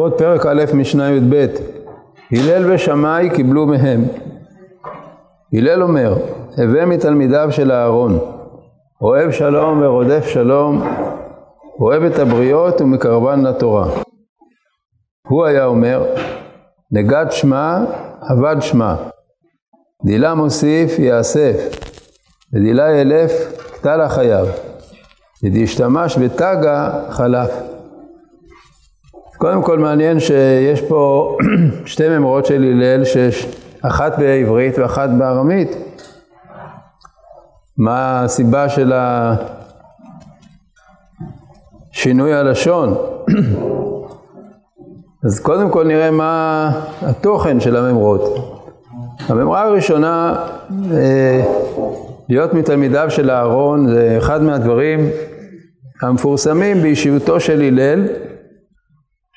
לכבוד פרק א' משנה י"ב הלל ושמאי קיבלו מהם. הלל אומר, הווה מתלמידיו של אהרון, אוהב שלום ורודף שלום, אוהב את הבריות ומקרבן לתורה. הוא היה אומר, נגד שמע, עבד שמע. דילה מוסיף, יאסף, ודילה ילף, קטל החייב. ודהשתמש בתגה, חלף. קודם כל מעניין שיש פה שתי ממרות של הלל, אחת בעברית ואחת בארמית. מה הסיבה של שינוי הלשון? אז קודם כל נראה מה התוכן של הממרות. הממרה הראשונה, אה, להיות מתלמידיו של אהרון, זה אחד מהדברים המפורסמים בישיבתו של הלל,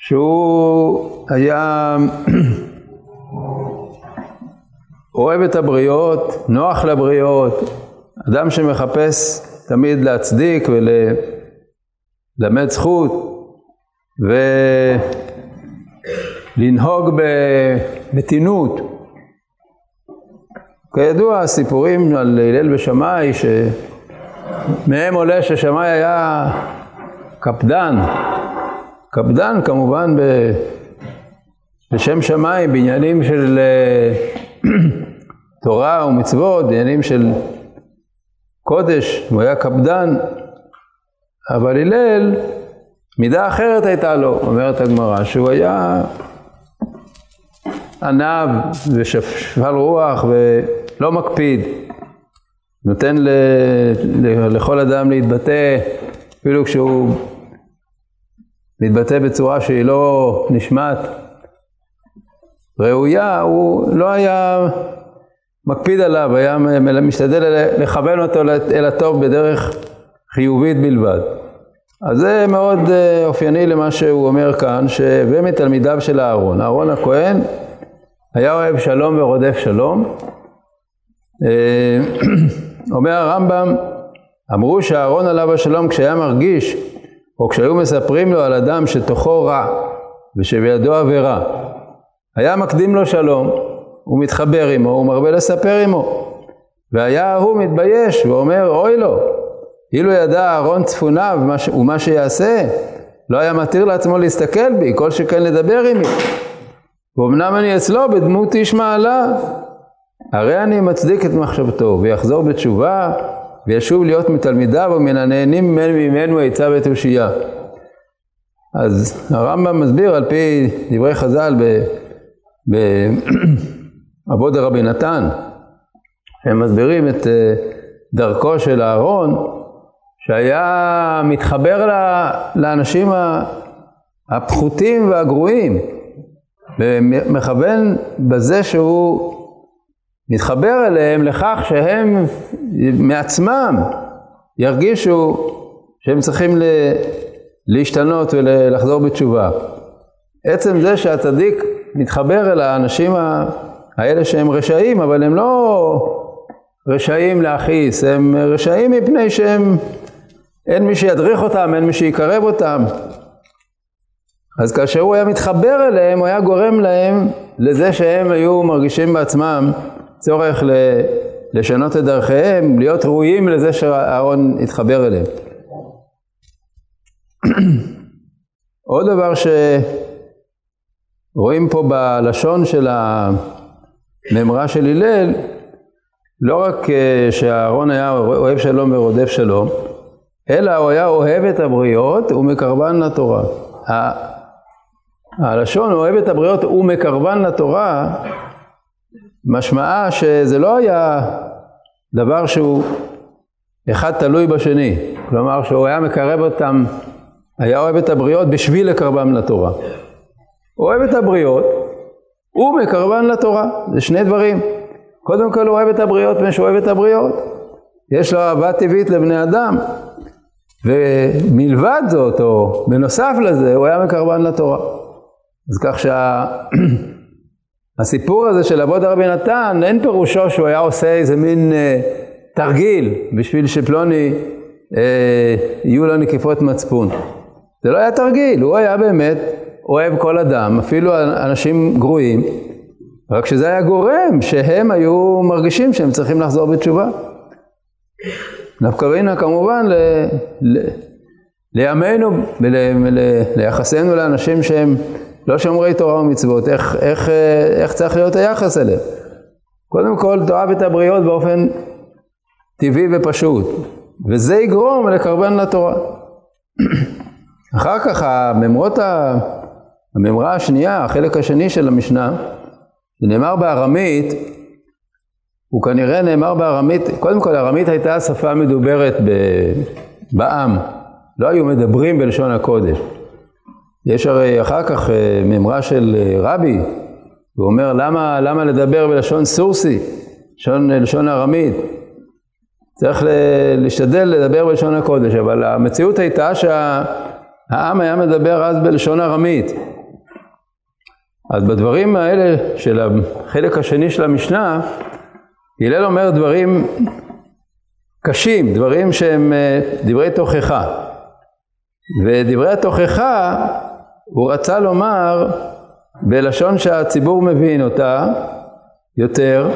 שהוא היה אוהב את הבריות, נוח לבריות, אדם שמחפש תמיד להצדיק וללמד זכות ולנהוג במתינות. כידוע, הסיפורים על הלל ושמאי, שמהם עולה ששמאי היה קפדן, קפדן כמובן ב... בשם שמיים, בעניינים של אה, תורה ומצוות, בעניינים של קודש, הוא היה קפדן, אבל הלל, מידה אחרת הייתה לו, אומרת הגמרא, שהוא היה ענב ושפל רוח ולא מקפיד, נותן ל, לכל אדם להתבטא, אפילו כשהוא מתבטא בצורה שהיא לא נשמעת ראויה, הוא לא היה מקפיד עליו, היה משתדל לכוון אותו אל הטוב בדרך חיובית בלבד. אז זה מאוד אה, אופייני למה שהוא אומר כאן, שהווה מתלמידיו של אהרון. אהרון הכהן היה אוהב שלום ורודף שלום. אה, אומר הרמב"ם, אמרו שאהרון עליו השלום כשהיה מרגיש, או כשהיו מספרים לו על אדם שתוכו רע ושבידו עבירה, היה מקדים לו שלום, הוא מתחבר עמו, הוא מרבה לספר עמו. והיה הוא מתבייש ואומר, אוי לו, אילו ידע אהרון צפוניו ומה שיעשה, לא היה מתיר לעצמו להסתכל בי, כל שכן לדבר עמי. ואומנם אני אצלו בדמות איש מעלה, הרי אני מצדיק את מחשבתו, ויחזור בתשובה, וישוב להיות מתלמידיו ומן הנהנים ממנו עצה ותושייה. אז הרמב"ם מסביר על פי דברי חז"ל באבות רבי נתן, הם מסבירים את אה, דרכו של אהרון, שהיה מתחבר לאנשים הפחותים והגרועים, ומכוון בזה שהוא מתחבר אליהם לכך שהם מעצמם ירגישו שהם צריכים להשתנות ולחזור בתשובה. עצם זה שהצדיק מתחבר אל האנשים האלה שהם רשעים, אבל הם לא רשעים להכעיס, הם רשעים מפני שהם, אין מי שידריך אותם, אין מי שיקרב אותם. אז כאשר הוא היה מתחבר אליהם, הוא היה גורם להם לזה שהם היו מרגישים בעצמם צורך לשנות את דרכיהם, להיות ראויים לזה שאהרון התחבר אליהם. עוד דבר שרואים פה בלשון של הממרה של הלל, לא רק אה, שאהרון היה אוהב שלום ורודף שלום, אלא הוא היה אוהב את הבריות ומקרבן לתורה. הלשון אוהב את הבריות ומקרבן לתורה, משמעה שזה לא היה דבר שהוא אחד תלוי בשני, כלומר שהוא היה מקרב אותם, היה אוהב את הבריות בשביל לקרבם לתורה. אוהב את הבריות, הוא מקרבן לתורה, זה שני דברים. קודם כל הוא אוהב את הבריות מפני שהוא אוהב את הבריות. יש לו אהבה טבעית לבני אדם, ומלבד זאת, או בנוסף לזה, הוא היה מקרבן לתורה. אז כך שה... הסיפור הזה של אבות הרבי נתן, אין פירושו שהוא היה עושה איזה מין אה, תרגיל בשביל שפלוני אה, יהיו לו נקיפות מצפון. זה לא היה תרגיל, הוא היה באמת אוהב כל אדם, אפילו אנשים גרועים, רק שזה היה גורם שהם היו מרגישים שהם צריכים לחזור בתשובה. נפקא כמובן ל, ל, לימינו וליחסנו לאנשים שהם לא שומרי תורה ומצוות, איך, איך, איך צריך להיות היחס אליהם. קודם כל, תאהב את הבריות באופן טבעי ופשוט, וזה יגרום לקרבן לתורה. אחר כך הממרות, הממרה השנייה, החלק השני של המשנה, שנאמר בארמית, הוא כנראה נאמר בארמית, קודם כל ארמית הייתה שפה מדוברת בעם, לא היו מדברים בלשון הקודש. יש הרי אחר כך אה, ממרה של אה, רבי, הוא אומר למה, למה לדבר בלשון סורסי, לשון, לשון ארמית. צריך להשתדל לדבר בלשון הקודש, אבל המציאות הייתה שהעם היה מדבר אז בלשון ארמית. אז בדברים האלה של החלק השני של המשנה, הלל אומר דברים קשים, דברים שהם אה, דברי תוכחה. ודברי התוכחה הוא רצה לומר בלשון שהציבור מבין אותה יותר,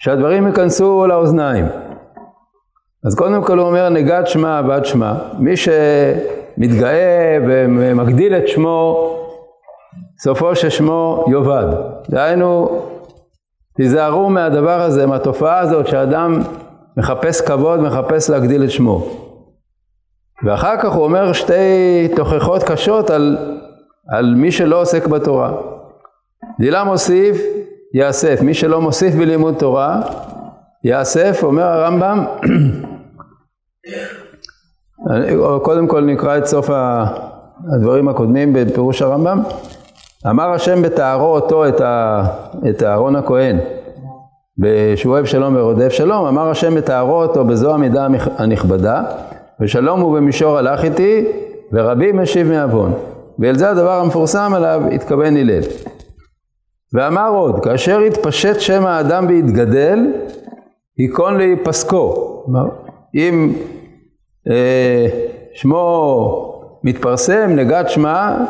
ושהדברים ייכנסו לאוזניים. אז קודם כל הוא אומר נגד שמע עבד שמע. מי שמתגאה ומגדיל את שמו, סופו ששמו יאבד. דהיינו, תיזהרו מהדבר הזה, מהתופעה הזאת שאדם מחפש כבוד, מחפש להגדיל את שמו. ואחר כך הוא אומר שתי תוכחות קשות על, על מי שלא עוסק בתורה. דילה מוסיף, יאסף. מי שלא מוסיף בלימוד תורה, יאסף, אומר הרמב"ם, קודם כל נקרא את סוף הדברים הקודמים בפירוש הרמב"ם. אמר השם בתארו אותו את אהרון הכהן. בשבוע אבשלום ורודף שלום, אמר השם בתארו אותו בזו המידה הנכבדה, ושלום הוא במישור הלך איתי, ורבי משיב מעוון. ואל זה הדבר המפורסם עליו התכוון הלל. ואמר עוד, כאשר יתפשט שם האדם ויתגדל, ייכון להיפסקו. אם אה, שמו מתפרסם, נגד שמה,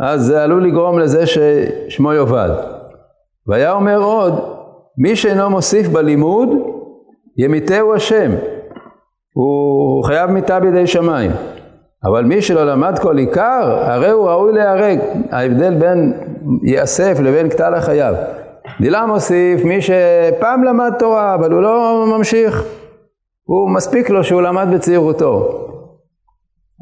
אז זה עלול לגרום לזה ששמו יאבד. והיה אומר עוד, מי שאינו מוסיף בלימוד, ימיתהו השם. הוא חייב מיתה בידי שמיים. אבל מי שלא למד כל עיקר, הרי הוא ראוי להיהרג. ההבדל בין ייאסף לבין קטל החייו. דילה מוסיף מי שפעם למד תורה, אבל הוא לא ממשיך. הוא מספיק לו שהוא למד בצעירותו.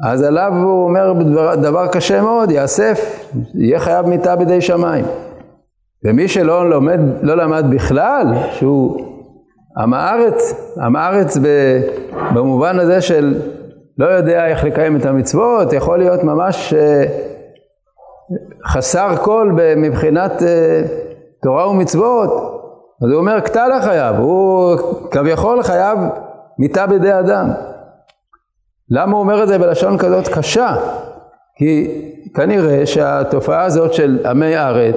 אז עליו הוא אומר דבר, דבר קשה מאוד, ייאסף, יהיה חייב מיתה בידי שמיים. ומי שלא לומד, לא למד בכלל, שהוא עם הארץ, עם הארץ במובן הזה של לא יודע איך לקיים את המצוות, יכול להיות ממש אה, חסר כל מבחינת אה, תורה ומצוות, אז הוא אומר קטע לחייו, הוא כביכול חייב מיתה בידי אדם. למה הוא אומר את זה בלשון כזאת קשה? כי כנראה שהתופעה הזאת של עמי ארץ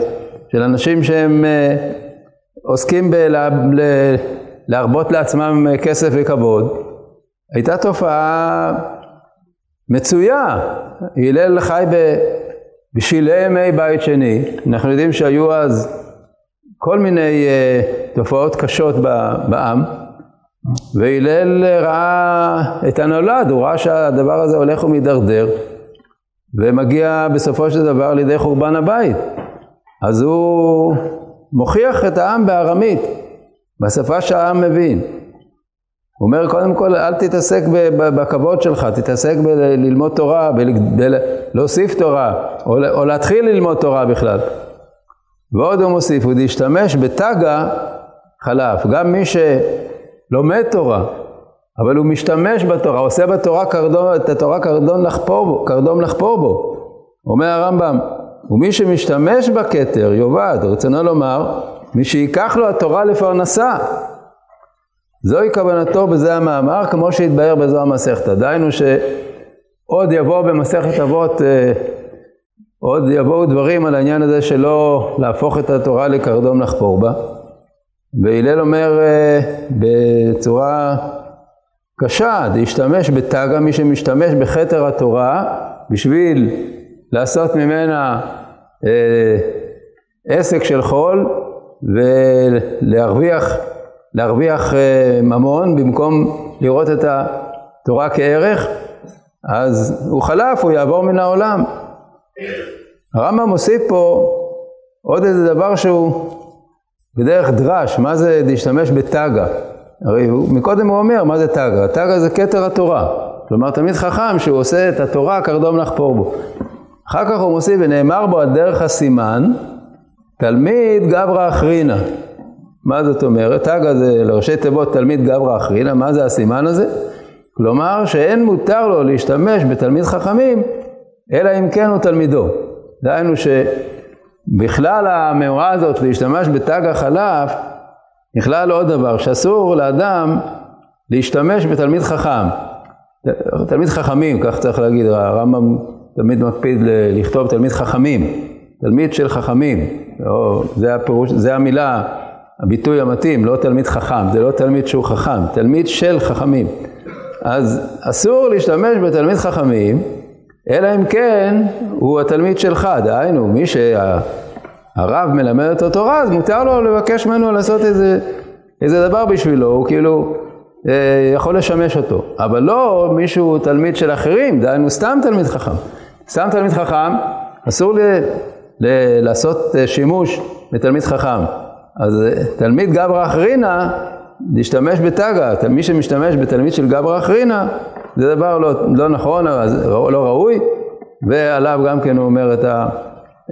של אנשים שהם אה, עוסקים בלהרבות לעצמם כסף וכבוד, הייתה תופעה מצויה. הלל חי בשלהי ימי בית שני, אנחנו יודעים שהיו אז כל מיני uh, תופעות קשות בעם, והלל ראה את הנולד, הוא ראה שהדבר הזה הולך ומידרדר, ומגיע בסופו של דבר לידי חורבן הבית. אז הוא מוכיח את העם בארמית, בשפה שהעם מבין. הוא אומר, קודם כל, אל תתעסק בכבוד שלך, תתעסק בללמוד תורה, בלהוסיף תורה, או, או להתחיל ללמוד תורה בכלל. ועוד הוא מוסיף, הוא להשתמש בתגה חלף. גם מי שלומד תורה, אבל הוא משתמש בתורה, עושה בתורה קרדום, את התורה קרדום לחפור בו, קרדום לחפור בו. אומר הרמב"ם, ומי שמשתמש בכתר יאבד, רצונו לומר, מי שיקח לו התורה לפרנסה. זוהי כוונתו בזה המאמר, כמו שהתבהר בזו המסכתא. דהיינו שעוד יבוא במסכת אבות, אה, עוד יבואו דברים על העניין הזה שלא להפוך את התורה לקרדום לחפור בה. והלל אומר אה, בצורה קשה, להשתמש בתגה, מי שמשתמש בכתר התורה, בשביל לעשות ממנה אה, עסק של חול ולהרוויח להרוויח אה, ממון במקום לראות את התורה כערך, אז הוא חלף, הוא יעבור מן העולם. הרמב"ם מוסיף פה עוד איזה דבר שהוא בדרך דרש, מה זה להשתמש בטגה? הרי הוא, מקודם הוא אומר, מה זה טגה? טגה זה כתר התורה. כלומר, תלמיד חכם שהוא עושה את התורה קרדום לחפור בו. אחר כך הוא מוסיף, ונאמר בו על דרך הסימן, תלמיד גברא אחרינה. מה זאת אומרת? טגה זה לראשי תיבות תלמיד גברא אחרינה, מה זה הסימן הזה? כלומר שאין מותר לו להשתמש בתלמיד חכמים, אלא אם כן הוא תלמידו. דהיינו שבכלל המאורה הזאת להשתמש בתג החלף, נכלל עוד דבר, שאסור לאדם להשתמש בתלמיד חכם. תלמיד חכמים, כך צריך להגיד, הרמב"ם תמיד מקפיד לכתוב תלמיד חכמים, תלמיד של חכמים, זה הפירוש, זה המילה, הביטוי המתאים, לא תלמיד חכם, זה לא תלמיד שהוא חכם, תלמיד של חכמים. אז אסור להשתמש בתלמיד חכמים, אלא אם כן הוא התלמיד שלך, דהיינו, מי שהרב מלמד אותו תורה, אז מותר לו לבקש ממנו לעשות איזה, איזה דבר בשבילו, הוא כאילו אה, יכול לשמש אותו. אבל לא מישהו תלמיד של אחרים, דהיינו סתם תלמיד חכם. סתם תלמיד חכם, אסור ל, ל, לעשות אה, שימוש בתלמיד חכם. אז אה, תלמיד גברא אחרינה, להשתמש בתגה, מי שמשתמש בתלמיד של גברא אחרינה, זה דבר לא, לא נכון, לא ראוי, ועליו גם כן הוא אומר את, ה,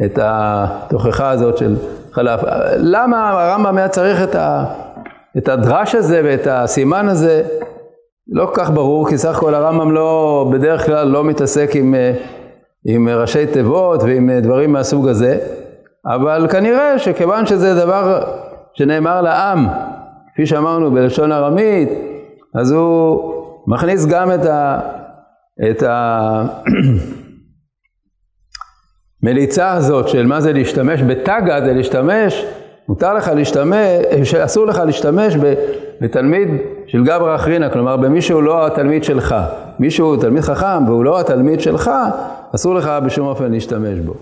את התוכחה הזאת של חלף. למה הרמב"ם היה צריך את, ה, את הדרש הזה ואת הסימן הזה? לא כל כך ברור, כי סך הכל הרמב"ם לא, בדרך כלל לא מתעסק עם, עם ראשי תיבות ועם דברים מהסוג הזה, אבל כנראה שכיוון שזה דבר שנאמר לעם, כפי שאמרנו בלשון ארמית, אז הוא מכניס גם את ה... את המליצה הזאת של מה זה להשתמש בטגה, זה להשתמש, מותר לך להשתמש, אסור לך להשתמש בתלמיד של גברא אחרינה, כלומר במי שהוא לא התלמיד שלך. מי שהוא תלמיד חכם והוא לא התלמיד שלך, אסור לך בשום אופן להשתמש בו.